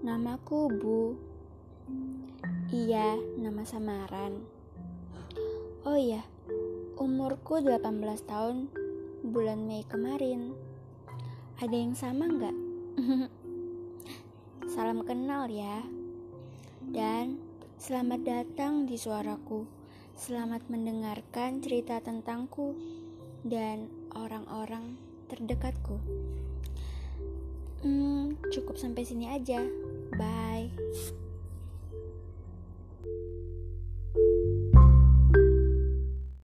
Namaku Bu. Iya, nama samaran. Oh iya, umurku 18 tahun bulan Mei kemarin. Ada yang sama nggak? Salam kenal ya. Dan selamat datang di suaraku. Selamat mendengarkan cerita tentangku dan orang-orang terdekatku. Cukup sampai sini aja. Bye.